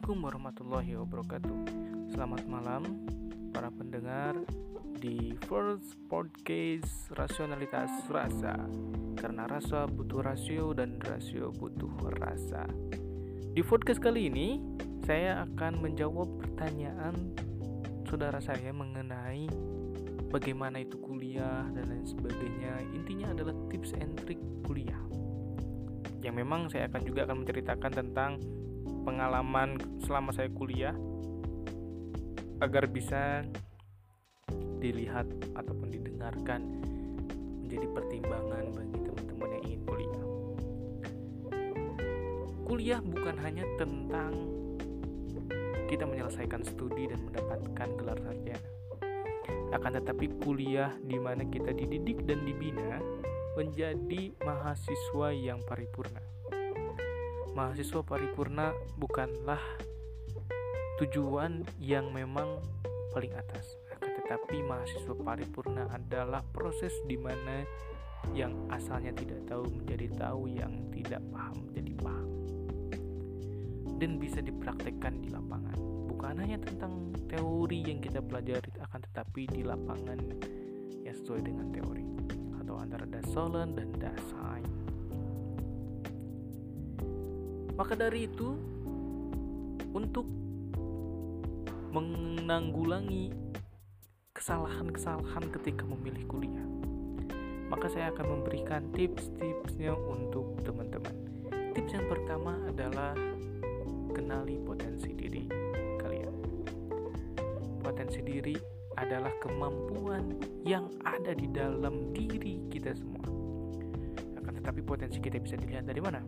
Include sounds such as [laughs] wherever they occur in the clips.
Assalamualaikum warahmatullahi wabarakatuh. Selamat malam para pendengar di First Podcast Rasionalitas Rasa. Karena rasa butuh rasio dan rasio butuh rasa. Di podcast kali ini saya akan menjawab pertanyaan saudara saya mengenai bagaimana itu kuliah dan lain sebagainya. Intinya adalah tips and trick kuliah. Yang memang saya akan juga akan menceritakan tentang pengalaman selama saya kuliah agar bisa dilihat ataupun didengarkan menjadi pertimbangan bagi teman-teman yang ingin kuliah. Kuliah bukan hanya tentang kita menyelesaikan studi dan mendapatkan gelar sarjana. Akan tetapi kuliah di mana kita dididik dan dibina menjadi mahasiswa yang paripurna mahasiswa paripurna bukanlah tujuan yang memang paling atas. Tetapi mahasiswa paripurna adalah proses di mana yang asalnya tidak tahu menjadi tahu yang tidak paham menjadi paham. Dan bisa dipraktekkan di lapangan. Bukan hanya tentang teori yang kita pelajari akan tetapi di lapangan yang sesuai dengan teori. Atau antara dasolen dan dasain maka dari itu, untuk menanggulangi kesalahan-kesalahan ketika memilih kuliah, maka saya akan memberikan tips-tipsnya untuk teman-teman. Tips yang pertama adalah kenali potensi diri kalian. Potensi diri adalah kemampuan yang ada di dalam diri kita semua. Akan tetapi potensi kita bisa dilihat dari mana?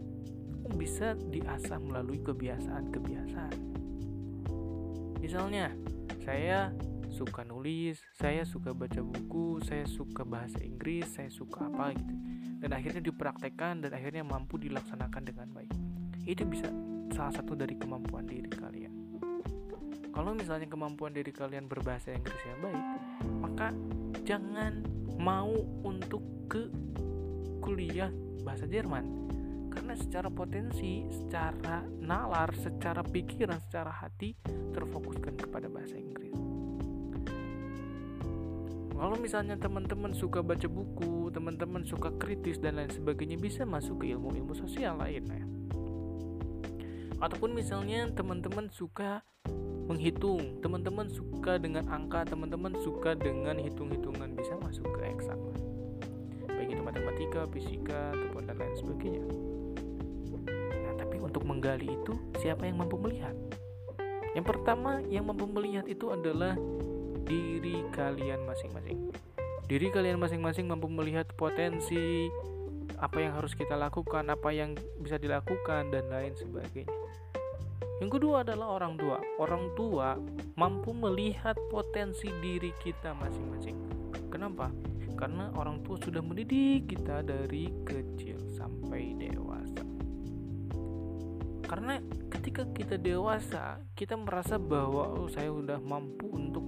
Bisa diasah melalui kebiasaan-kebiasaan. Misalnya, saya suka nulis, saya suka baca buku, saya suka bahasa Inggris, saya suka apa gitu. Dan akhirnya dipraktekkan dan akhirnya mampu dilaksanakan dengan baik. Itu bisa salah satu dari kemampuan diri kalian. Kalau misalnya kemampuan diri kalian berbahasa Inggris yang baik, maka jangan mau untuk ke kuliah bahasa Jerman karena secara potensi, secara nalar, secara pikiran, secara hati terfokuskan kepada bahasa Inggris. Kalau misalnya teman-teman suka baca buku, teman-teman suka kritis dan lain sebagainya bisa masuk ke ilmu-ilmu sosial lain ya. Ataupun misalnya teman-teman suka menghitung, teman-teman suka dengan angka, teman-teman suka dengan hitung-hitungan bisa masuk ke eksak. Baik itu matematika, fisika ataupun dan lain sebagainya untuk menggali itu siapa yang mampu melihat? Yang pertama yang mampu melihat itu adalah diri kalian masing-masing. Diri kalian masing-masing mampu melihat potensi apa yang harus kita lakukan, apa yang bisa dilakukan dan lain sebagainya. Yang kedua adalah orang tua. Orang tua mampu melihat potensi diri kita masing-masing. Kenapa? Karena orang tua sudah mendidik kita dari kecil sampai dewasa karena ketika kita dewasa kita merasa bahwa oh, saya sudah mampu untuk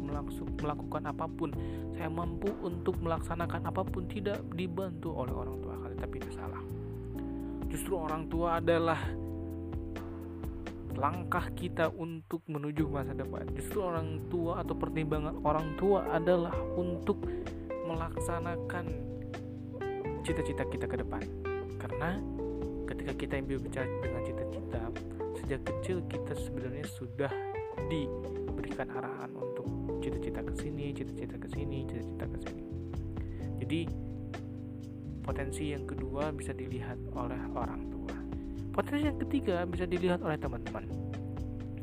melakukan apa pun. Saya mampu untuk melaksanakan apa pun tidak dibantu oleh orang tua kali tapi itu salah. Justru orang tua adalah langkah kita untuk menuju masa depan. Justru orang tua atau pertimbangan orang tua adalah untuk melaksanakan cita-cita kita ke depan. Karena ketika kita yang berbicara dengan cita-cita sejak kecil kita sebenarnya sudah diberikan arahan untuk cita-cita ke sini, cita-cita ke sini, cita-cita ke sini. Jadi potensi yang kedua bisa dilihat oleh orang tua. Potensi yang ketiga bisa dilihat oleh teman-teman.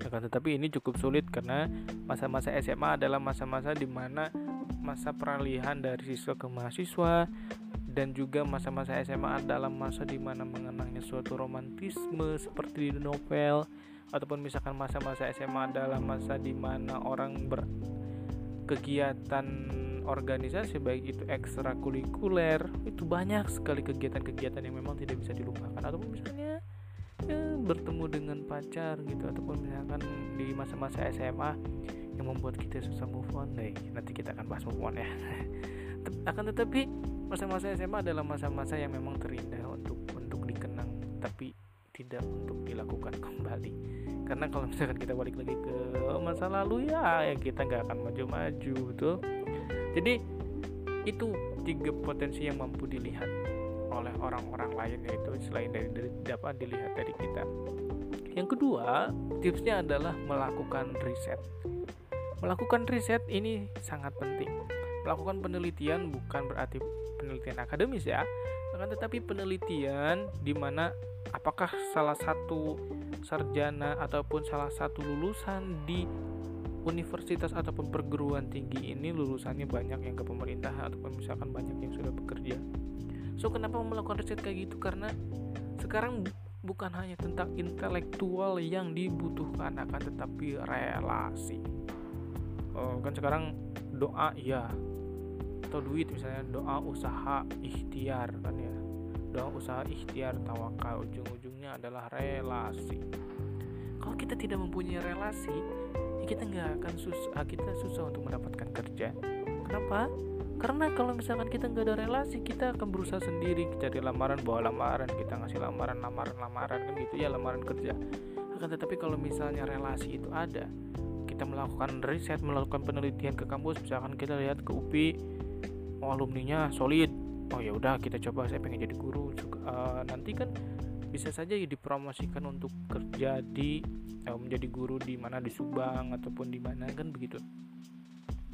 Akan tetapi ini cukup sulit karena masa-masa SMA adalah masa-masa di mana masa peralihan dari siswa ke mahasiswa, dan juga masa-masa SMA dalam masa di mana mengenangnya suatu romantisme seperti di novel ataupun misalkan masa-masa SMA dalam masa di mana orang berkegiatan organisasi baik itu ekstrakurikuler itu banyak sekali kegiatan-kegiatan yang memang tidak bisa dilupakan. Ataupun misalnya ya, bertemu dengan pacar gitu ataupun misalkan di masa-masa SMA yang membuat kita susah move on. Deh nanti kita akan bahas move on ya. [laughs] Akan tetapi masa-masa SMA adalah masa-masa yang memang terindah untuk untuk dikenang tapi tidak untuk dilakukan [laughs] kembali. Karena kalau misalkan kita balik lagi ke masa lalu ya ya kita nggak akan maju-maju tuh jadi itu tiga potensi yang mampu dilihat oleh orang-orang lain yaitu selain dari, dari dapat dilihat dari kita. Yang kedua tipsnya adalah melakukan riset. Melakukan riset ini sangat penting. Melakukan penelitian bukan berarti penelitian akademis ya akan tetapi penelitian di mana apakah salah satu sarjana ataupun salah satu lulusan di universitas ataupun perguruan tinggi ini lulusannya banyak yang ke pemerintah ataupun misalkan banyak yang sudah bekerja. So kenapa melakukan riset kayak gitu? Karena sekarang bukan hanya tentang intelektual yang dibutuhkan akan tetapi relasi. Oh, kan sekarang doa iya atau duit misalnya doa usaha ikhtiar kan ya. Doa usaha ikhtiar tawakal ujung-ujungnya adalah relasi. Kalau kita tidak mempunyai relasi ya kita nggak akan susah kita susah untuk mendapatkan kerja. Kenapa? Karena kalau misalkan kita nggak ada relasi kita akan berusaha sendiri cari lamaran bawa lamaran kita ngasih lamaran lamaran lamaran kan gitu ya lamaran kerja. Akan tetapi kalau misalnya relasi itu ada kita melakukan riset melakukan penelitian ke kampus misalkan kita lihat ke UPI oh alumninya solid. Oh ya udah kita coba. Saya pengen jadi guru juga. Uh, nanti kan bisa saja dipromosikan untuk kerja di uh, menjadi guru di mana? Di Subang ataupun di mana? Kan begitu.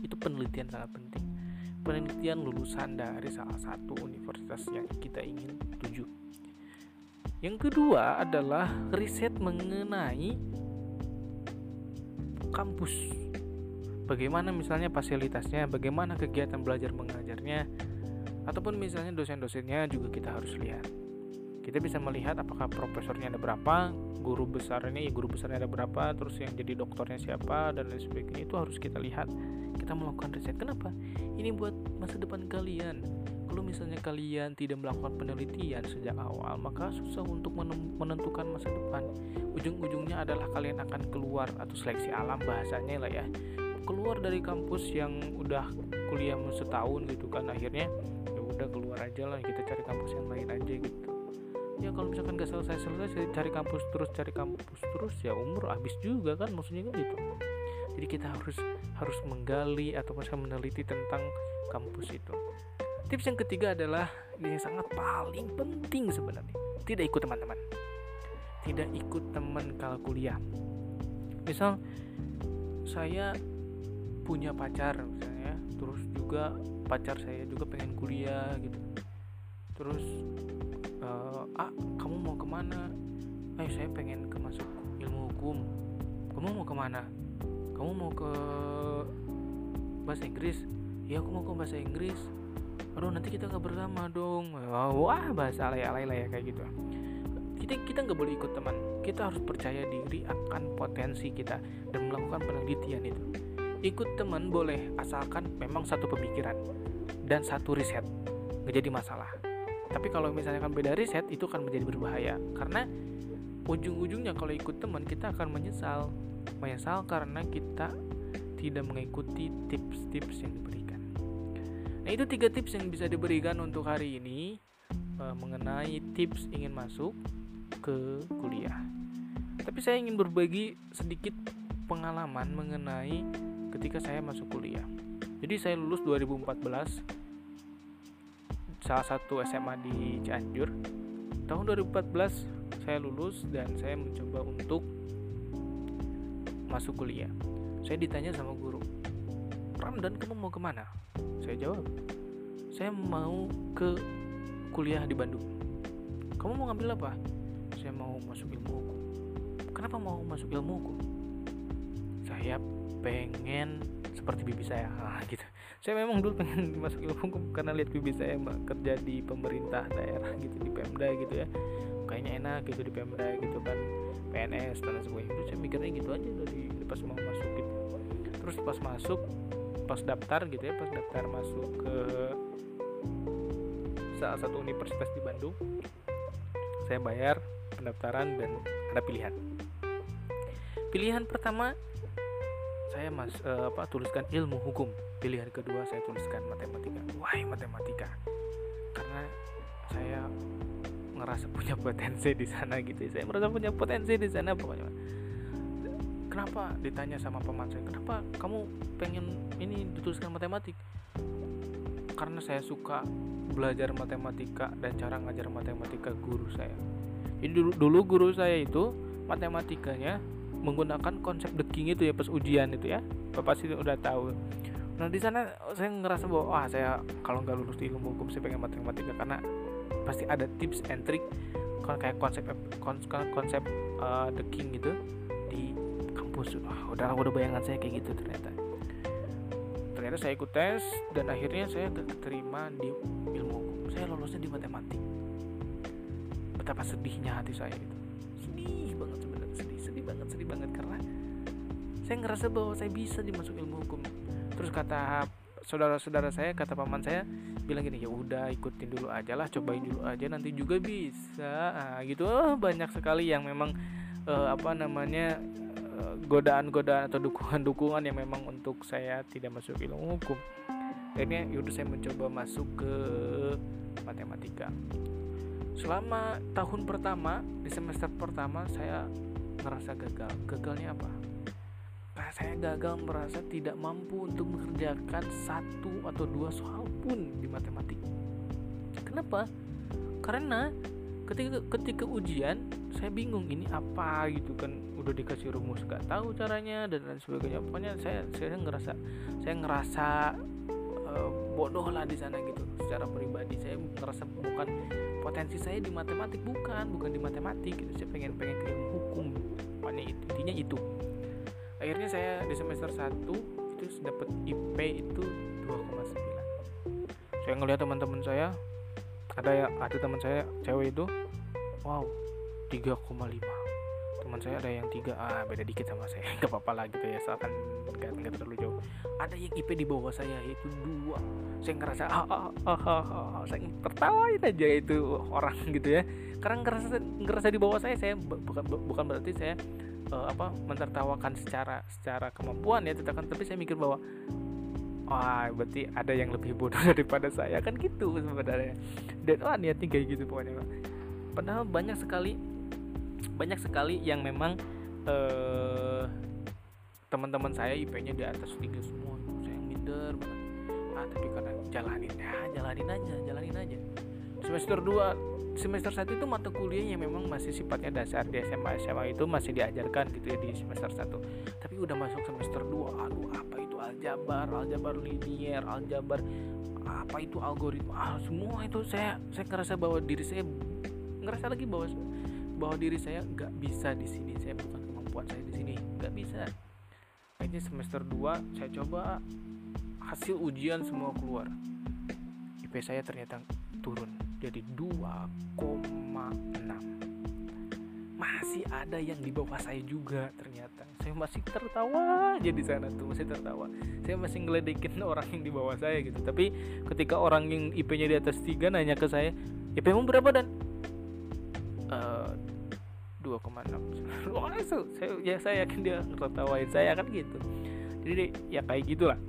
Itu penelitian sangat penting. Penelitian lulusan dari salah satu universitas yang kita ingin tuju. Yang kedua adalah riset mengenai kampus bagaimana misalnya fasilitasnya bagaimana kegiatan belajar mengajarnya ataupun misalnya dosen-dosennya juga kita harus lihat. Kita bisa melihat apakah profesornya ada berapa guru besarnya ya guru besarnya ada berapa terus yang jadi dokternya siapa dan lain sebagainya. Itu harus kita lihat kita melakukan riset. Kenapa? Ini buat masa depan kalian. Kalau misalnya kalian tidak melakukan penelitian sejak awal maka susah untuk menentukan masa depan. Ujung-ujungnya adalah kalian akan keluar atau seleksi alam bahasanya lah ya keluar dari kampus yang udah kuliah setahun gitu kan akhirnya udah keluar aja lah kita cari kampus yang lain aja gitu. Ya kalau misalkan gak selesai selesai cari kampus terus cari kampus terus ya umur habis juga kan maksudnya kan gitu. Jadi kita harus harus menggali atau misalkan meneliti tentang kampus itu. Tips yang ketiga adalah ini yang sangat paling penting sebenarnya tidak ikut teman-teman. Tidak ikut teman kalau kuliah. Misal saya punya pacar misalnya terus juga pacar saya juga pengen kuliah gitu. Terus uh, ah kamu mau ke mana? Ayo saya pengen ke masuk ilmu hukum. Kamu mau ke mana? Kamu mau ke bahasa Inggris? Ya aku mau ke bahasa Inggris. Aduh nanti kita nggak bersama dong. Wah bahasa alay-alay lah ya kayak gitu. Kita kita nggak boleh ikut teman. Kita harus percaya diri akan potensi kita dan melakukan penelitian itu ikut teman boleh asalkan memang satu pemikiran dan satu riset. Nggak jadi masalah. Tapi kalau misalnya kan beda riset itu akan menjadi berbahaya. Karena ujung-ujungnya kalau ikut teman kita akan menyesal. Menyesal karena kita tidak mengikuti tips-tips yang diberikan. Nah itu tiga tips yang bisa diberikan untuk hari ini e, mengenai tips ingin masuk ke kuliah. Tapi saya ingin berbagi sedikit pengalaman mengenai ketika saya masuk kuliah. Jadi saya lulus 2014 salah satu SMA di Cianjur. Tahun 2014 saya lulus dan saya mencoba untuk masuk kuliah. Saya ditanya sama guru, Ramdan kamu mau ke mana? Saya jawab, saya mau ke kuliah di Bandung. Kamu mau ngambil apa? Saya mau masuk ilmu hukum. Kenapa mau masuk ilmu hukum? Saya pengen seperti bibi saya. [laughs] Ah, gitu. Saya memang dulu pengen [laughs] masuk ilmu hukum karena lihat bibi saya mbak kerja di pemerintah daerah gitu di Pemda gitu ya. Kayaknya enak gitu di Pemda gitu kan PNS dan sebagainya. Itu saya mikirnya gitu aja dari pas mau masuk gitu. Terus pas masuk pas daftar gitu ya pas daftar masuk ke salah satu universitas di Bandung saya bayar pendaftaran dan ada pilihan. Pilihan pertama saya mas uh, apa tuliskan ilmu hukum. Pilihan kedua saya tuliskan matematika. Why matematika? Karena saya ngerasa punya potensi di sana gitu saya merasa punya potensi di sana pokoknya kenapa ditanya sama paman saya kenapa kamu pengen ini dituliskan matematik? Karena saya suka belajar matematika dan cara ngajar matematika guru saya. Ini dulu, dulu guru saya itu matematikanya menggunakan konsep the king itu ya pas ujian itu ya. Bapak sih udah tahu. Nah di sana saya ngerasa bahwa wah saya kalau nggak lulus di ilmu hukum saya pengen matematika. Karena pasti ada tips and trick kayak konsep konsep uh, the king gitu di kampus. Wah udah udah bayangan saya kayak gitu ternyata. Ternyata saya ikut tes dan akhirnya saya keterima di ilmu hukum. Saya lulusnya di matematik. Betapa sedihnya hati saya itu sedih banget karena saya ngerasa bahwa saya bisa dimasuk ilmu hukum. Terus kata saudara-saudara saya kata paman saya bilang gini ya udah ikutin dulu aja lah cobain dulu aja nanti juga bisa. Nah, gitu. Oh, banyak sekali yang memang uh, apa namanya uh, godaan-godaan atau dukungan-dukungan yang memang untuk saya tidak masuk ilmu hukum. Akhirnya yaudah saya mencoba masuk ke matematika. Selama tahun pertama di semester pertama saya ngerasa gagal. Gagalnya apa? Saya gagal merasa tidak mampu untuk mengerjakan satu atau dua soal pun di matematik. Kenapa? Karena ketika ketika ujian saya bingung ini apa gitu kan. Udah dikasih rumus gak tahu caranya dan lain sebagainya. Pokoknya saya saya ngerasa saya ngerasa uh, bodoh lah di sana gitu. Secara pribadi saya ngerasa bukan potensi saya di matematik bukan bukan di matematik gitu. Saya pengen pengen ke hukum. Pokoknya intinya itu. Akhirnya saya di semester 1 itu dapat IP itu 2,9 saya ngelihat teman-teman saya ada ya ada teman saya cewek itu wow 3,5 teman saya ada yang tiga. Ah beda dikit sama saya. [laughs] Nggak apa-apa lah gitu ya soalnya nggak nggak terlalu jauh. Ada yang IP di bawah saya yaitu dua. Saya ngerasa ah, ah, ah, ah, ah, saya tertawain aja itu orang [laughs] gitu ya. Karena ngerasa ngerasa di bawah saya saya bukan bukan berarti saya uh, apa mentertawakan secara secara kemampuan ya tetapi tapi saya mikir bahwa wah berarti ada yang lebih bodoh [laughs] daripada saya. Kan gitu sebenarnya. Dan wah niatnya kayak gitu pokoknya padahal banyak sekali banyak sekali yang memang uh, teman-teman saya IP-nya di atas tiga semua. Saya minder banget. Ah tapi karena jalanin ya jalanin aja jalanin aja. Semester 2 semester 1 itu mata kuliah yang memang masih sifatnya dasar di SMA SMA itu masih diajarkan gitu ya di semester 1 tapi udah masuk semester 2 aduh apa itu aljabar aljabar linier aljabar apa itu algoritma? Ah, semua itu saya saya ngerasa bahwa diri saya ngerasa lagi bahwa bahwa diri saya nggak bisa di sini. Saya bukan kemampuan saya di sini. Nggak bisa. Akhirnya semester 2 saya coba. Hasil ujian semua keluar. IP saya ternyata turun jadi 2,6 masih ada yang di bawah saya juga ternyata. Saya masih tertawa aja di sana tuh masih tertawa. Saya masih ngeledekin [laughs] orang yang di bawah saya gitu. Tapi ketika orang yang IP-nya di atas 3 nanya ke saya IP-mu berapa dan 2,6 Wah, saya, ya saya yakin dia tertawain. Saya kan gitu. Jadi ya kayak gitulah.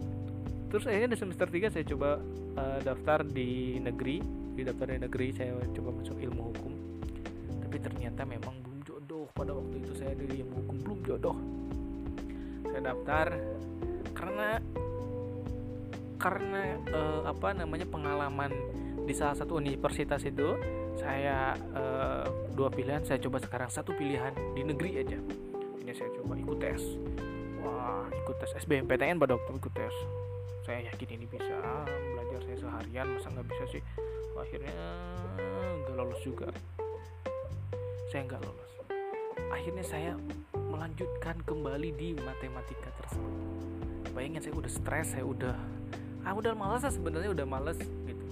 Terus akhirnya di semester 3 saya coba uh, daftar di negeri. Di daftar negeri saya coba masuk ilmu hukum. Tapi ternyata memang belum jodoh. Pada waktu itu saya dari ilmu hukum belum jodoh. Saya daftar karena karena uh, apa namanya pengalaman di salah satu universitas itu saya uh, dua pilihan saya coba sekarang. Satu pilihan di negeri aja. Ini saya coba ikut tes. Wah ikut tes SBMPTN pada waktu ikut tes. Saya yakin ini bisa. Belajar saya seharian masa nggak bisa sih? Akhirnya nggak lolos juga. Saya nggak lolos. Akhirnya saya melanjutkan kembali di matematika tersebut. Bayangin saya udah stres saya udah ah udah malas lah sebenarnya udah males gitu.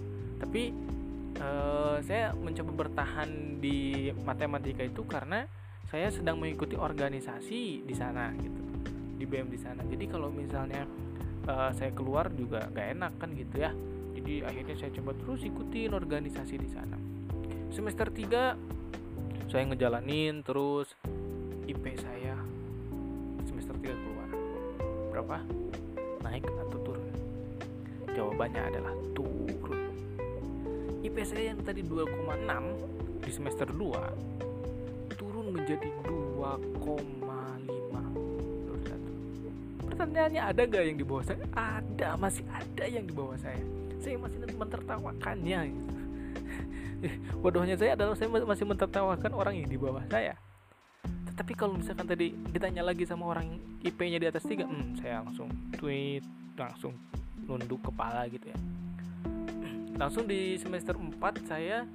Tapi uh, saya mencoba bertahan di matematika itu karena saya sedang mengikuti organisasi di sana gitu di BM di sana. Jadi kalau misalnya uh, saya keluar juga gak enak kan gitu ya. Jadi akhirnya saya coba terus ikutin organisasi di sana. Semester 3 saya ngejalanin terus IP saya. Semester 3 keluar. Berapa? Naik atau turun? Jawabannya adalah turun IP saya yang tadi 2,6 di semester 2 turun menjadi 2,5 pertanyaannya ada gak yang di bawah saya? Ada masih ada yang di bawah saya. Saya masih mentertawakannya. [laughs] Bodohnya saya adalah saya masih mentertawakan orang yang di bawah saya. Tetapi kalau misalkan tadi ditanya lagi sama orang IP-nya di atas tiga hmm, saya langsung tweet langsung nunduk kepala gitu ya langsung di semester 4 saya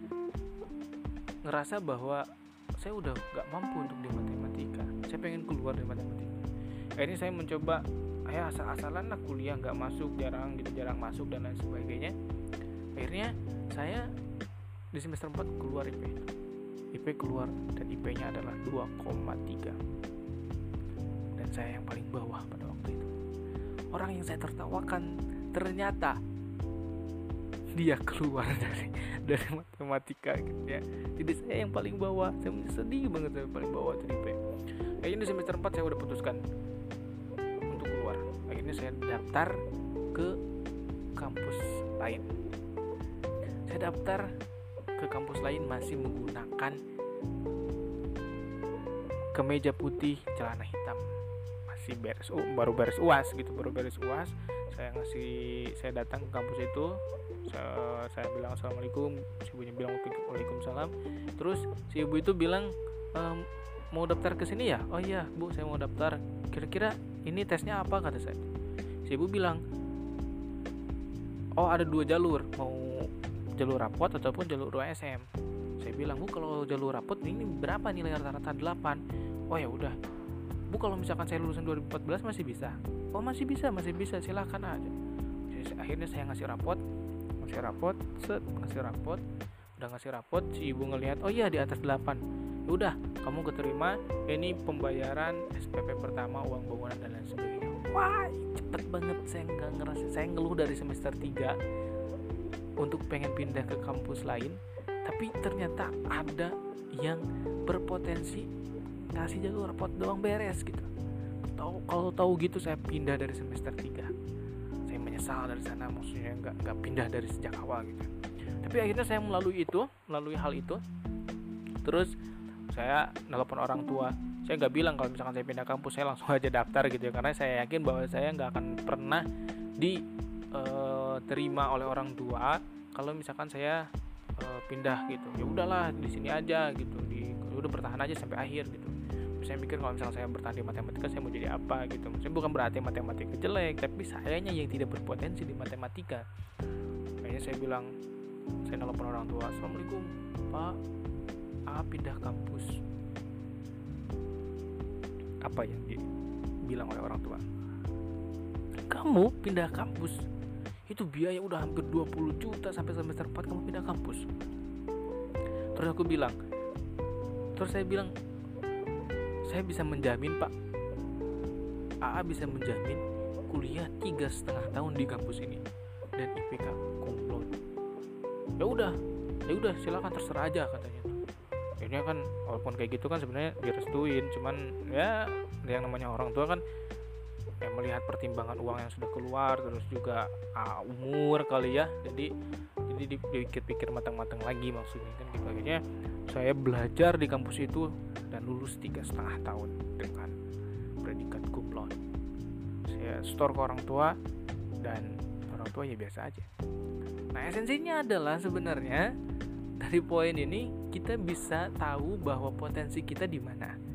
ngerasa bahwa saya udah gak mampu untuk di matematika. Saya pengen keluar dari matematika. Akhirnya saya mencoba ya asal-asalan lah kuliah nggak masuk jarang gitu jarang masuk dan lain sebagainya. Akhirnya saya di semester 4 keluar IP IP keluar dan IP-nya adalah 2,3 dan saya yang paling bawah pada waktu itu. Orang yang saya tertawakan ternyata dia keluar [laughs] dari dari matematika gitu ya. Jadi saya yang paling bawah. Saya sedih banget saya paling bawah dari IP kayaknya di semester 4 saya udah putuskan untuk keluar. Akhirnya saya daftar ke kampus lain. Saya daftar ke kampus lain masih menggunakan kemeja putih celana hitam masih beres uh, baru beres uas gitu baru beres uas. Saya ngasih saya datang ke kampus itu saya, saya bilang assalamualaikum. Si ibunya bilang waalaikumsalam. Terus si ibu itu bilang ehm, mau daftar ke sini ya? Oh iya bu saya mau daftar. Kira-kira ini tesnya apa? kata saya. Si ibu bilang oh ada dua jalur mau jalur rapot ataupun jalur USM saya bilang bu kalau jalur rapot ini berapa nilai rata-rata? 8 oh ya udah bu kalau misalkan saya lulusan 2014 masih bisa. Oh masih bisa masih bisa. Silahkan aja. Akhirnya saya ngasih rapot. Ngasih rapot set ngasih rapot. Udah ngasih rapot si ibu ngelihat oh iya di atas 8 ya udah kamu keterima ini pembayaran SPP pertama uang bangunan dan lain sebagainya. Wah cepet banget. Saya nggak ngerasa saya ngeluh dari semester 3 untuk pengen pindah ke kampus lain. Tapi ternyata ada yang berpotensi ngasih jalur rapot doang beres gitu. Tahu kalau tahu gitu saya pindah dari semester 3 saya menyesal dari sana maksudnya nggak nggak pindah dari sejak awal gitu. Tapi akhirnya saya melalui itu melalui hal itu. Terus saya nelpon orang tua. Saya nggak bilang kalau misalkan saya pindah kampus saya langsung [laughs] aja daftar gitu ya. Karena saya yakin bahwa saya nggak akan pernah di diterima oleh orang tua kalau misalkan saya e, pindah gitu. Ya udahlah di sini aja gitu. Di udah bertahan aja sampai akhir gitu saya mikir kalau misalnya saya bertahan di matematika saya mau jadi apa gitu. Maksudnya bukan berarti matematika jelek tapi sayanya yang tidak berpotensi di matematika. Kayaknya saya bilang saya nelfon orang tua assalamualaikum pak A pindah kampus. Apa yang dibilang oleh orang tua? Kamu pindah kampus? Itu biaya udah hampir 20 juta sampai semester 4 kamu pindah kampus. Terus aku bilang terus saya bilang saya bisa menjamin pak. AA bisa menjamin kuliah tiga setengah tahun di kampus ini. Dan IPK kumlot ya udah ya udah silakan terserah aja katanya. Ini kan walaupun kayak gitu kan sebenarnya direstuin cuman ya yang namanya orang tua kan ya melihat pertimbangan uang yang sudah keluar terus juga uh, umur kali ya. Jadi jadi dipikir-pikir matang-matang lagi maksudnya kan gitu. Akhirnya saya belajar di kampus itu lulus tiga setengah tahun dengan predikat kuplon saya store ke orang tua dan orang tua ya biasa aja nah esensinya adalah sebenarnya dari poin ini kita bisa tahu bahwa potensi kita di mana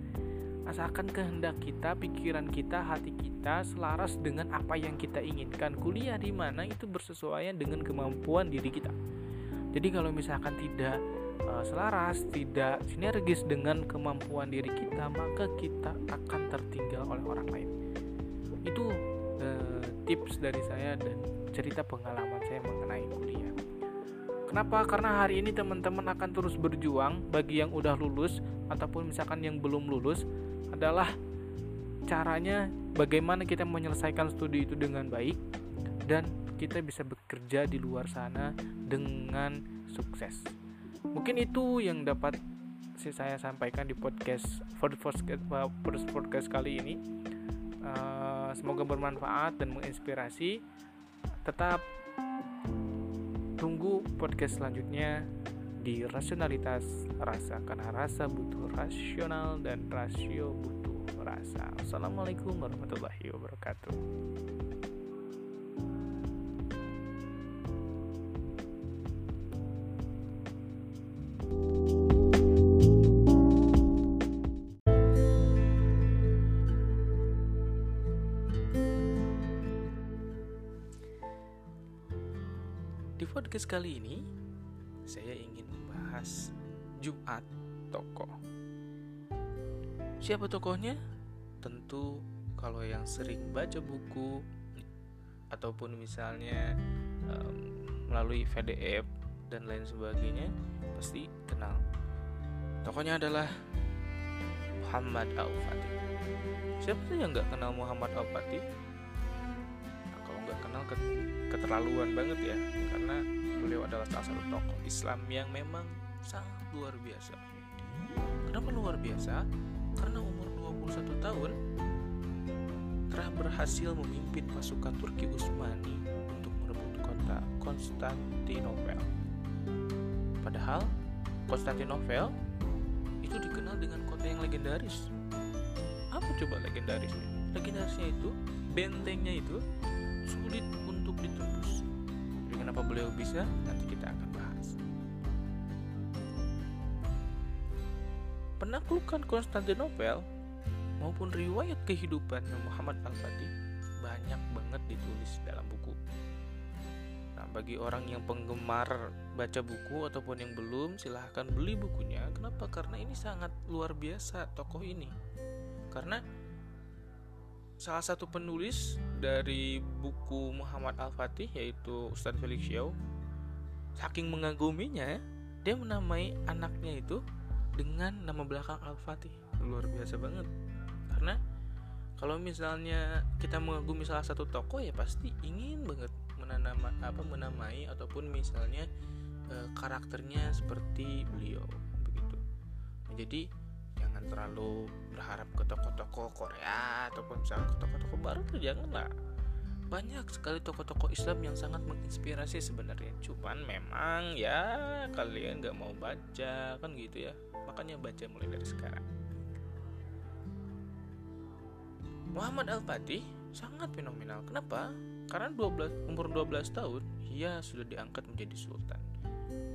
asalkan kehendak kita, pikiran kita, hati kita selaras dengan apa yang kita inginkan. Kuliah di mana itu bersesuaian dengan kemampuan diri kita. Jadi kalau misalkan tidak uh, selaras, tidak sinergis dengan kemampuan diri kita, maka kita akan tertinggal oleh orang lain. Itu uh, tips dari saya dan cerita pengalaman saya mengenai kuliah. Kenapa? Karena hari ini teman-teman akan terus berjuang bagi yang udah lulus ataupun misalkan yang belum lulus adalah caranya bagaimana kita menyelesaikan studi itu dengan baik dan kita bisa bekerja di luar sana dengan sukses. Mungkin itu yang dapat saya sampaikan di podcast the podcast, podcast kali ini. Uh, semoga bermanfaat dan menginspirasi. Tetap tunggu podcast selanjutnya di rasionalitas rasa karena rasa butuh rasional dan rasio butuh rasa. Assalamualaikum warahmatullahi wabarakatuh. Di podcast kali ini, saya ingin membahas Jumat Tokoh. Siapa tokohnya? Tentu kalau yang sering baca buku ataupun misalnya um, melalui PDF dan lain sebagainya pasti kenal. Tokohnya adalah Muhammad Al-Fatih. Siapa sih yang nggak kenal Muhammad Al-Fatih? Nah, kalau nggak kenal keterlaluan banget ya karena beliau adalah salah satu tokoh Islam yang memang sangat luar biasa kenapa luar biasa? karena umur 21 tahun telah berhasil memimpin pasukan Turki Utsmani untuk merebut kota Konstantinopel padahal Konstantinopel itu dikenal dengan kota yang legendaris apa coba legendarisnya? legendarisnya itu bentengnya itu sulit untuk ditembus. Jadi kenapa beliau bisa? Nanti kita akan bahas. Penaklukan Konstantinopel maupun riwayat kehidupan Muhammad Al-Fatih banyak banget ditulis dalam buku. Bagi orang yang penggemar baca buku ataupun yang belum, silahkan beli bukunya. Kenapa? Karena ini sangat luar biasa tokoh ini. Karena salah satu penulis dari buku Muhammad Al-Fatih yaitu Ustadz Felix Xiao saking mengaguminya dia menamai anaknya itu dengan nama belakang Al-Fatih luar biasa banget karena kalau misalnya kita mengagumi salah satu tokoh ya pasti ingin banget menanama apa menamai ataupun misalnya e, karakternya seperti beliau begitu. Jadi jangan terlalu berharap ke toko-toko Korea ataupun misalnya ke toko-toko barat tuh janganlah. Banyak sekali toko-toko Islam yang sangat menginspirasi sebenarnya. Cuman memang ya kalian nggak mau baca kan gitu ya. Makanya baca mulai dari sekarang. Muhammad Al-Fatih sangat fenomenal. Kenapa karena 12 umur 12 tahun ia sudah diangkat menjadi sultan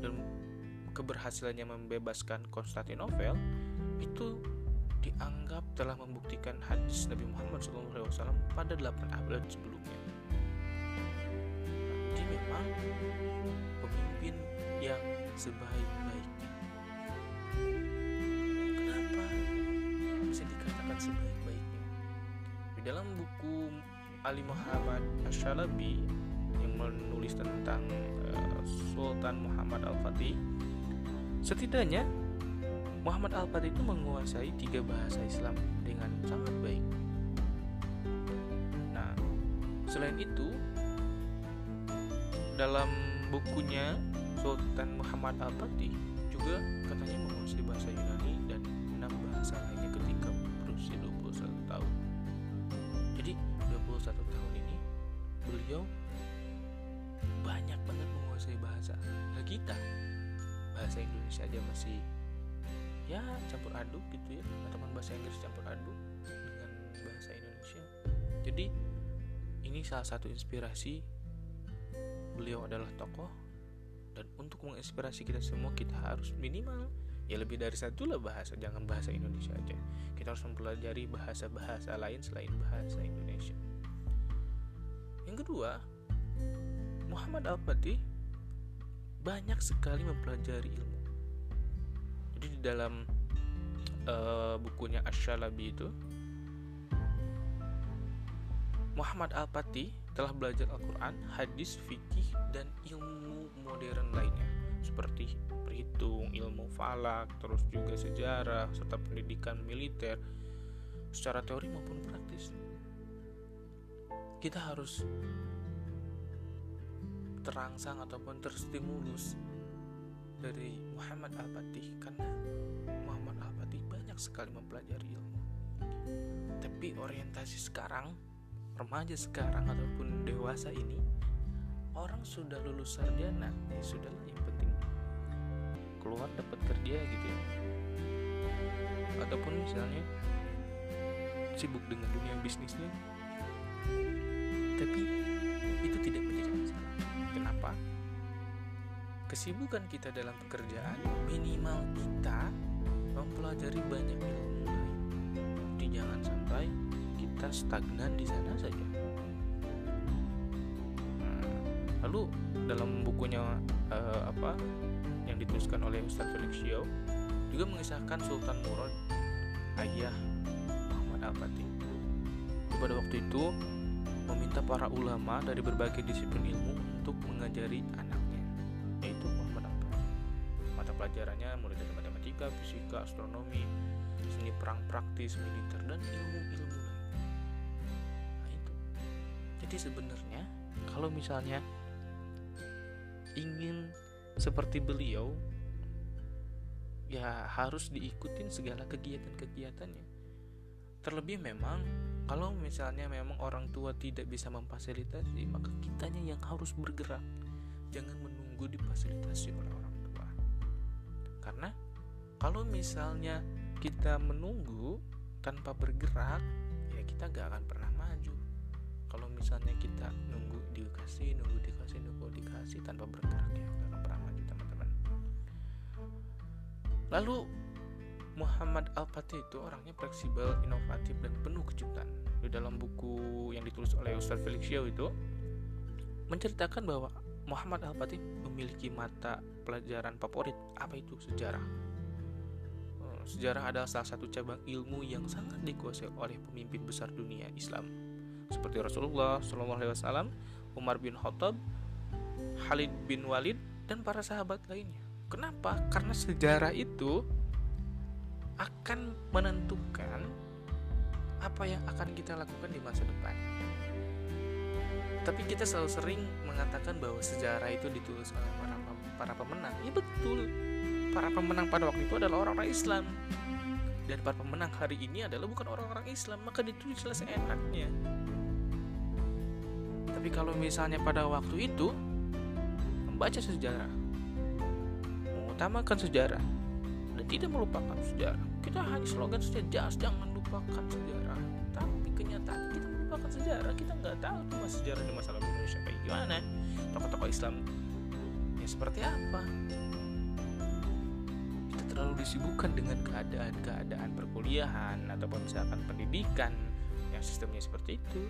dan keberhasilannya membebaskan Konstantinopel itu dianggap telah membuktikan hadis Nabi Muhammad SAW pada 8 abad sebelumnya. Dia memang pemimpin yang sebaik-baiknya. Kenapa bisa dikatakan sebaik-baiknya? Di dalam buku Ali Muhammad Asyalabi yang menulis tentang uh, Sultan Muhammad Al-Fatih, setidaknya Muhammad Al-Fatih itu menguasai tiga bahasa Islam dengan sangat baik. Nah, selain itu, dalam bukunya Sultan Muhammad Al-Fatih juga katanya menguasai bahasa Yunani 21 tahun ini beliau banyak banget menguasai bahasa. Nah kita bahasa Indonesia aja masih ya campur aduk gitu ya ataupun bahasa Inggris campur aduk dengan bahasa Indonesia. Jadi ini salah satu inspirasi beliau adalah tokoh dan untuk menginspirasi kita semua kita harus minimal ya lebih dari satu lah bahasa jangan bahasa Indonesia aja. Kita harus mempelajari bahasa-bahasa lain selain bahasa Indonesia yang kedua Muhammad Al-Fatih banyak sekali mempelajari ilmu jadi di dalam uh, bukunya Asyalabi itu Muhammad Al-Fatih telah belajar Al-Quran, hadis, fikih, dan ilmu modern lainnya seperti perhitung, ilmu falak, terus juga sejarah, serta pendidikan militer secara teori maupun praktis. Kita harus terangsang ataupun terstimulus dari Muhammad Al-Fatih karena Muhammad Al-Fatih banyak sekali mempelajari ilmu. Tapi orientasi sekarang, remaja sekarang ataupun dewasa ini orang sudah lulus sarjana ya sudah lah yang penting keluar dapat kerja gitu ya ataupun misalnya sibuk dengan dunia bisnisnya tapi itu tidak menjadi masalah. Kenapa? Kesibukan kita dalam pekerjaan minimal kita mempelajari banyak ilmu lain. Jadi jangan sampai kita stagnan di sana saja. Nah, lalu dalam bukunya uh, apa yang dituliskan oleh Ustadz Felix Xiao juga mengisahkan Sultan Murad ayah Muhammad Al-Fatih pada waktu itu meminta para ulama dari berbagai disiplin ilmu untuk mengajari anaknya yaitu Muhammad Al-Fatih mata pelajarannya mulai dari matematika, fisika, astronomi, seni perang praktis, militer dan ilmu-ilmu lain nah itu. Jadi sebenarnya kalau misalnya ingin seperti beliau ya harus diikutin segala kegiatan-kegiatannya. Terlebih memang kalau misalnya memang orang tua tidak bisa memfasilitasi, maka kitanya yang harus bergerak. Jangan menunggu difasilitasi oleh orang tua. Karena kalau misalnya kita menunggu tanpa bergerak, ya kita gak akan pernah maju. Kalau misalnya kita nunggu dikasih, nunggu dikasih, nunggu dikasih tanpa bergerak ya Lalu Muhammad Al-Fatih itu orangnya fleksibel, inovatif dan penuh kejutan. Di dalam buku yang ditulis oleh Ustaz Felix Xiao itu menceritakan bahwa Muhammad Al-Fatih memiliki mata pelajaran favorit. Apa itu? Sejarah. Oh, sejarah adalah salah satu cabang ilmu yang sangat dikuasai oleh pemimpin besar dunia Islam seperti Rasulullah SAW, Umar bin Khattab, Khalid bin Walid, dan para sahabat lainnya. Kenapa? Karena sejarah itu akan menentukan apa yang akan kita lakukan di masa depan. Tapi kita selalu sering mengatakan bahwa sejarah itu ditulis oleh para para pemenang. Ya betul. Para pemenang pada waktu itu adalah orang-orang Islam. Dan para pemenang hari ini adalah bukan orang-orang Islam, maka ditulislah seenaknya. Tapi kalau misalnya pada waktu itu membaca sejarah mengutamakan sejarah dan tidak melupakan sejarah. Kita hanya slogan saja jangan lupakan sejarah. Tapi kenyataan kita melupakan sejarah. Kita nggak tahu tuh mas sejarah di masa lalu Indonesia kayak gimana. Tokoh-tokoh Islam ya seperti apa. Kita terlalu disibukkan dengan keadaan-keadaan perkuliahan ataupun misalkan pendidikan yang sistemnya seperti itu.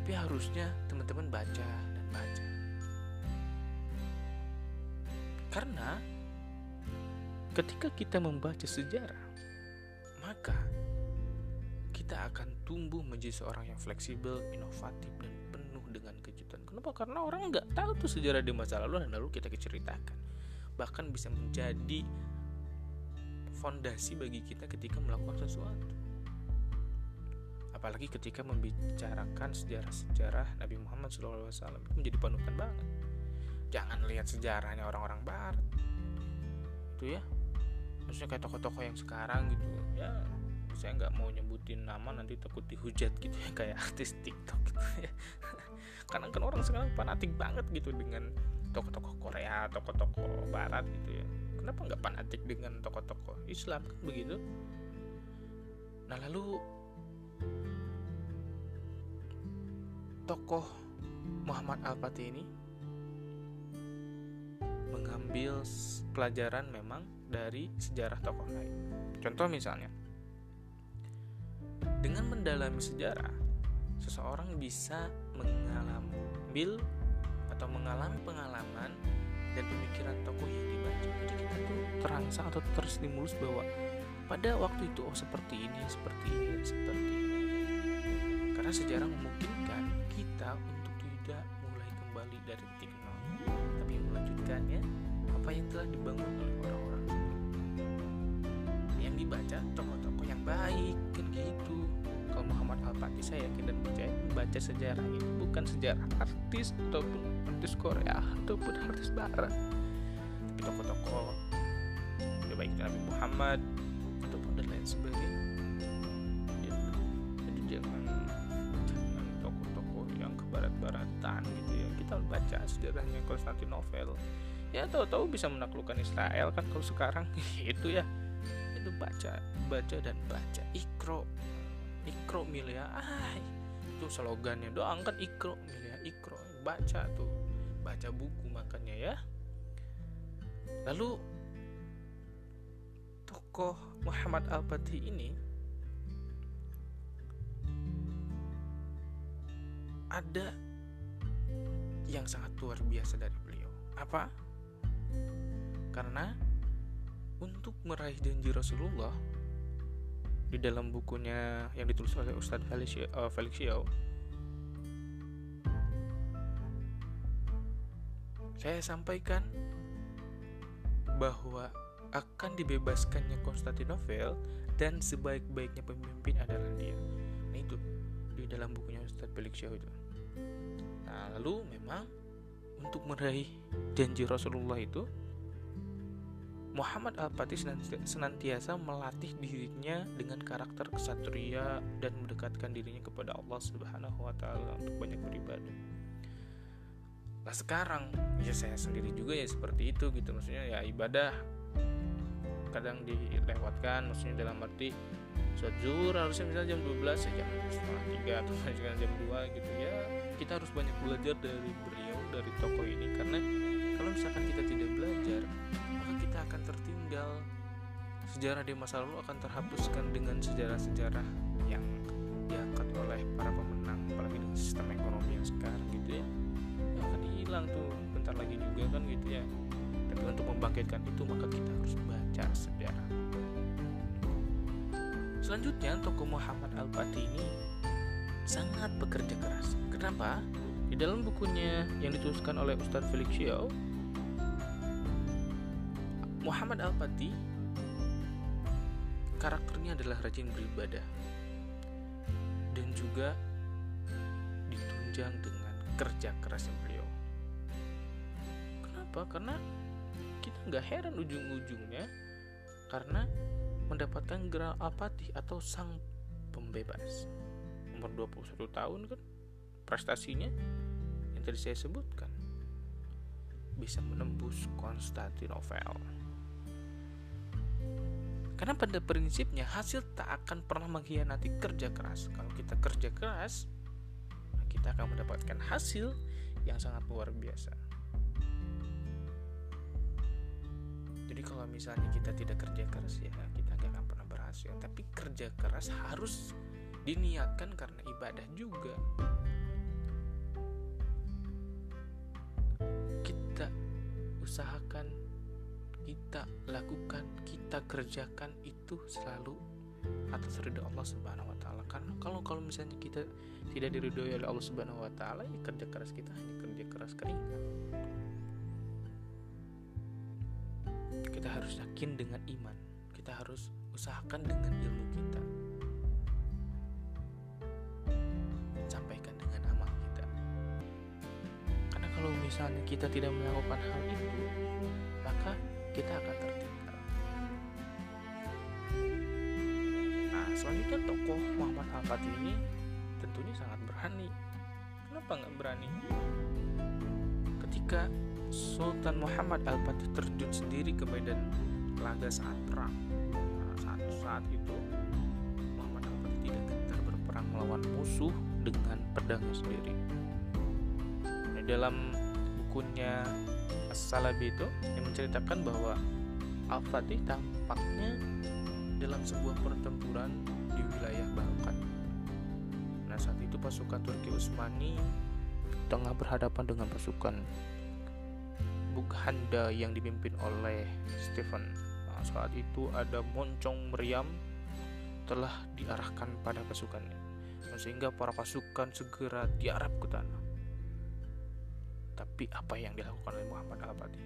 Tapi harusnya teman-teman baca dan baca karena ketika kita membaca sejarah, maka kita akan tumbuh menjadi seorang yang fleksibel, inovatif, dan penuh dengan kejutan. Kenapa? Karena orang nggak tahu tuh sejarah di masa lalu dan lalu kita ceritakan. Bahkan bisa menjadi fondasi bagi kita ketika melakukan sesuatu. Apalagi ketika membicarakan sejarah-sejarah Nabi Muhammad SAW itu menjadi panutan banget jangan lihat sejarahnya orang-orang barat itu ya maksudnya kayak toko-toko yang sekarang gitu. Ya. Saya nggak mau nyebutin nama nanti takut dihujat gitu ya [laughs] kayak artis TikTok gitu ya. [laughs] Karena kan orang sekarang fanatik banget gitu dengan toko-toko Korea toko-toko Barat gitu ya. Kenapa nggak fanatik dengan toko-toko Islam? Kan begitu. Nah lalu tokoh Muhammad Al-Fatih ini mengambil pelajaran memang dari sejarah tokoh lain. Contoh misalnya, dengan mendalami sejarah, seseorang bisa mengambil atau mengalami pengalaman dan pemikiran tokoh yang dibaca. Jadi kita tuh terangsang atau terstimulus bahwa pada waktu itu oh seperti ini, seperti ini, seperti ini. Karena sejarah memungkinkan kita untuk tidak mulai kembali dari titik nol, tapi melanjutkannya apa yang telah dibangun oleh orang-orang dibaca tokoh-tokoh yang baik kan gitu. Kalau Muhammad Al-Fatih saya yakin dan percaya membaca sejarah ini bukan sejarah artis ataupun artis Korea ataupun artis Barat. Tapi tokoh-tokoh ya baik Nabi Muhammad ataupun dan lain sebagainya. Ya, jadi jangan jangan tokoh-tokoh yang ke barat Barat-Baratan gitu ya. Kita baca sejarahnya Konstantinopel. Ya tahu-tahu bisa menaklukkan Israel kan kalau sekarang. [laughs] Itu ya baca baca dan baca. Ikro ikro milia ah itu slogannya doang kan ikro milia ikro. Baca tuh baca buku makanya ya. Lalu tokoh Muhammad Al-Fatih ini ada yang sangat luar biasa dari beliau. Apa? Karena untuk meraih janji Rasulullah di dalam bukunya yang ditulis oleh Ustadz Felix, uh, Felix Yao, saya sampaikan bahwa akan dibebaskannya Konstantinopel dan sebaik-baiknya pemimpin adalah dia. Nah itu di dalam bukunya Ustadz Felix Yao itu. Nah lalu memang untuk meraih janji Rasulullah itu Muhammad Al-Fatih senantiasa melatih dirinya dengan karakter kesatria dan mendekatkan dirinya kepada Allah Subhanahu wa taala untuk banyak beribadah. Nah sekarang ya saya sendiri juga ya seperti itu gitu. Maksudnya ya ibadah kadang dilewatkan maksudnya dalam arti sholat harusnya misalnya jam 12 ya jam setengah tiga atau [laughs] jam 2 gitu ya. Kita harus banyak belajar dari beliau dari tokoh ini. Karena kalau misalkan kita tidak belajar maka kita akan tertinggal. Sejarah di masa lalu akan terhapuskan dengan sejarah-sejarah yang diangkat oleh para pemenang apalagi dengan sistem ekonomi yang sekarang gitu ya. Akan hilang tuh bentar lagi juga kan gitu ya. Tapi untuk membangkitkan itu maka kita harus baca sejarah. Selanjutnya tokoh Muhammad Al-Fatih ini sangat bekerja keras. Kenapa? di dalam bukunya yang dituliskan oleh Ustadz Felix Xiao Muhammad Al-Fatih karakternya adalah rajin beribadah dan juga ditunjang dengan kerja kerasnya beliau. Kenapa? Karena kita nggak heran ujung-ujungnya karena mendapatkan gelar apatih atau sang pembebas umur 21 tahun kan prestasinya yang tadi saya sebutkan bisa menembus Konstantinopel. Karena pada prinsipnya hasil tak akan pernah mengkhianati kerja keras. Kalau kita kerja keras, kita akan mendapatkan hasil yang sangat luar biasa. Jadi kalau misalnya kita tidak kerja keras ya kita gak akan pernah berhasil. Tapi kerja keras harus diniatkan karena ibadah juga. Kita usahakan kita lakukan, kita kerjakan itu selalu atas ridho Allah Subhanahu wa taala. Karena kalau kalau misalnya kita tidak diridhoi oleh Allah Subhanahu wa taala, ya kerja keras kita hanya kerja keras keringat. Kita harus yakin dengan iman. Kita harus usahakan dengan ilmu kita. Sampaikan dengan amal kita. Karena kalau misalnya kita tidak melakukan hal itu, maka kita akan tertinggal. Nah, selanjutnya tokoh Muhammad Al-Fatih ini tentunya sangat berani. Kenapa nggak berani? Ketika Sultan Muhammad Al-Fatih terjun sendiri ke medan laga saat perang, nah, saat saat itu Muhammad Al-Fatih tidak gentar berperang melawan musuh dengan pedangnya sendiri. Di dalam bukunya As-Salabi itu yang menceritakan bahwa Al-Fatih tampaknya dalam sebuah pertempuran di wilayah Balkan. Nah saat itu pasukan Turki Utsmani tengah berhadapan dengan pasukan Bukhanda yang dipimpin oleh Stephen. Nah, saat itu ada moncong meriam telah diarahkan pada pasukannya, sehingga para pasukan segera diarap ke tanah. Tapi apa yang dilakukan oleh Muhammad Al-Fatih?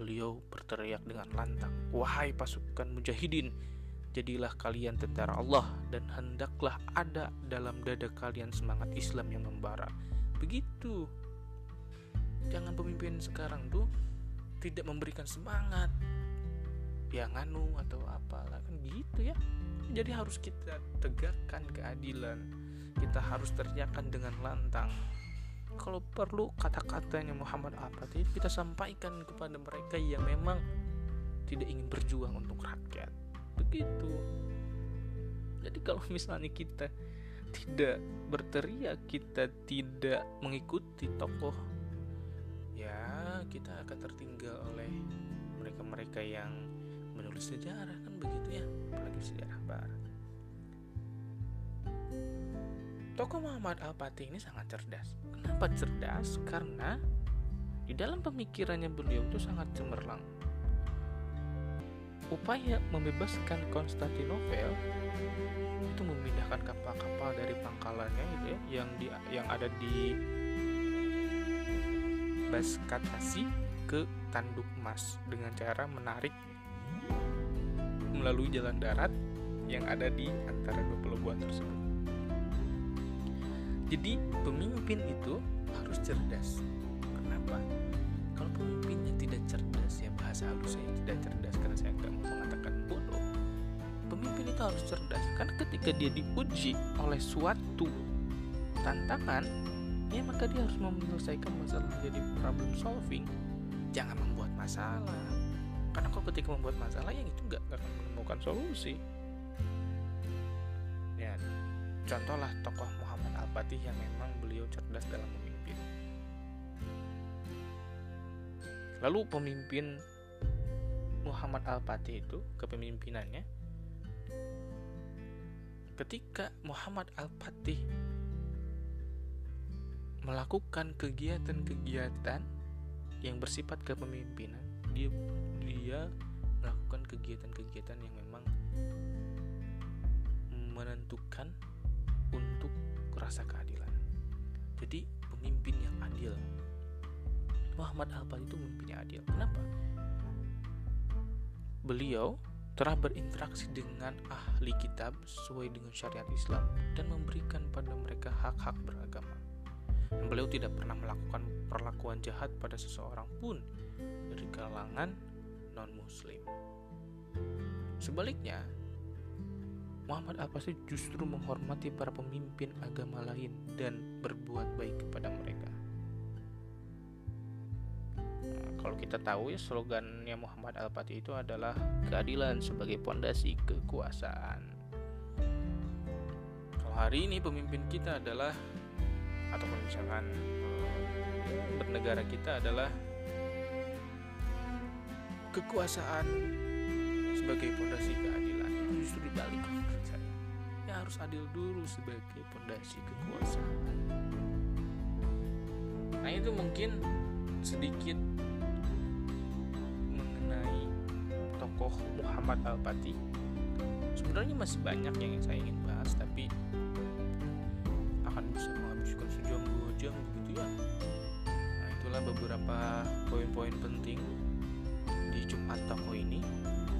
Beliau berteriak dengan lantang, "Wahai pasukan mujahidin, jadilah kalian tentara Allah dan hendaklah ada dalam dada kalian semangat Islam yang membara." Begitu. Jangan pemimpin sekarang tuh tidak memberikan semangat yang anu atau apalah kan gitu ya. Jadi harus kita tegakkan keadilan. Kita harus teriakkan dengan lantang kalau perlu kata-katanya Muhammad Al-Fatih kita sampaikan kepada mereka yang memang tidak ingin berjuang untuk rakyat. Begitu. Jadi kalau misalnya kita tidak berteriak kita tidak mengikuti tokoh ya kita akan tertinggal oleh mereka-mereka yang menulis sejarah kan begitu ya? Apalagi sejarah barat tokoh Muhammad Al-Fatih ini sangat cerdas. Kenapa cerdas? Karena di dalam pemikirannya beliau itu sangat cemerlang. Upaya membebaskan Konstantinopel itu memindahkan kapal-kapal dari pangkalannya gitu ya yang di yang ada di Baskatasi ke Tanduk Mas dengan cara menarik melalui jalan darat yang ada di antara dua pelabuhan tersebut. Jadi pemimpin itu harus cerdas. Kenapa? Kalau pemimpinnya tidak cerdas ya bahasa halus saya tidak cerdas karena saya nggak mau mengatakan bodoh pemimpin itu harus cerdas karena ketika dia diuji oleh suatu tantangan ya maka dia harus menyelesaikan masalah menjadi problem solving jangan membuat masalah karena kalau ketika membuat masalah yang itu nggak akan menemukan solusi ya contohlah tokoh Al-Fatih yang memang beliau cerdas dalam memimpin. Lalu pemimpin Muhammad Al-Fatih itu kepemimpinannya ketika Muhammad Al-Fatih melakukan kegiatan-kegiatan yang bersifat kepemimpinan dia dia melakukan kegiatan-kegiatan yang memang menentukan untuk rasa keadilan jadi pemimpin yang adil Muhammad Al-Fatih itu pemimpin yang adil kenapa beliau telah berinteraksi dengan ahli kitab sesuai dengan syariat Islam dan memberikan pada mereka hak-hak beragama. Dan beliau tidak pernah melakukan perlakuan jahat pada seseorang pun dari kalangan non-muslim. Sebaliknya, Muhammad Al-Fasih justru menghormati para pemimpin agama lain dan berbuat baik kepada mereka kalau kita tahu ya slogannya Muhammad Al-Fatih itu adalah keadilan sebagai pondasi kekuasaan. Kalau hari ini pemimpin kita adalah ataupun misalkan eh, bernegara kita adalah kekuasaan sebagai pondasi keadilan justru dibalik saya. Ya harus adil dulu sebagai pondasi kekuasaan. Nah itu mungkin sedikit tokoh Muhammad Al-Fatih. Sebenarnya masih banyak yang saya ingin bahas tapi akan bisa menghabiskan sejam dua jam begitu ya. Nah itulah beberapa poin-poin penting di Jumat Toko ini.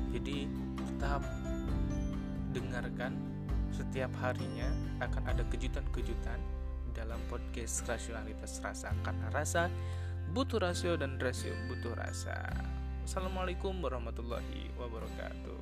Jadi tetap dengarkan setiap harinya akan ada kejutan-kejutan dalam podcast rasionalitas rasa karena rasa butuh rasio dan rasio butuh rasa Assalamualaikum warahmatullahi wabarakatuh.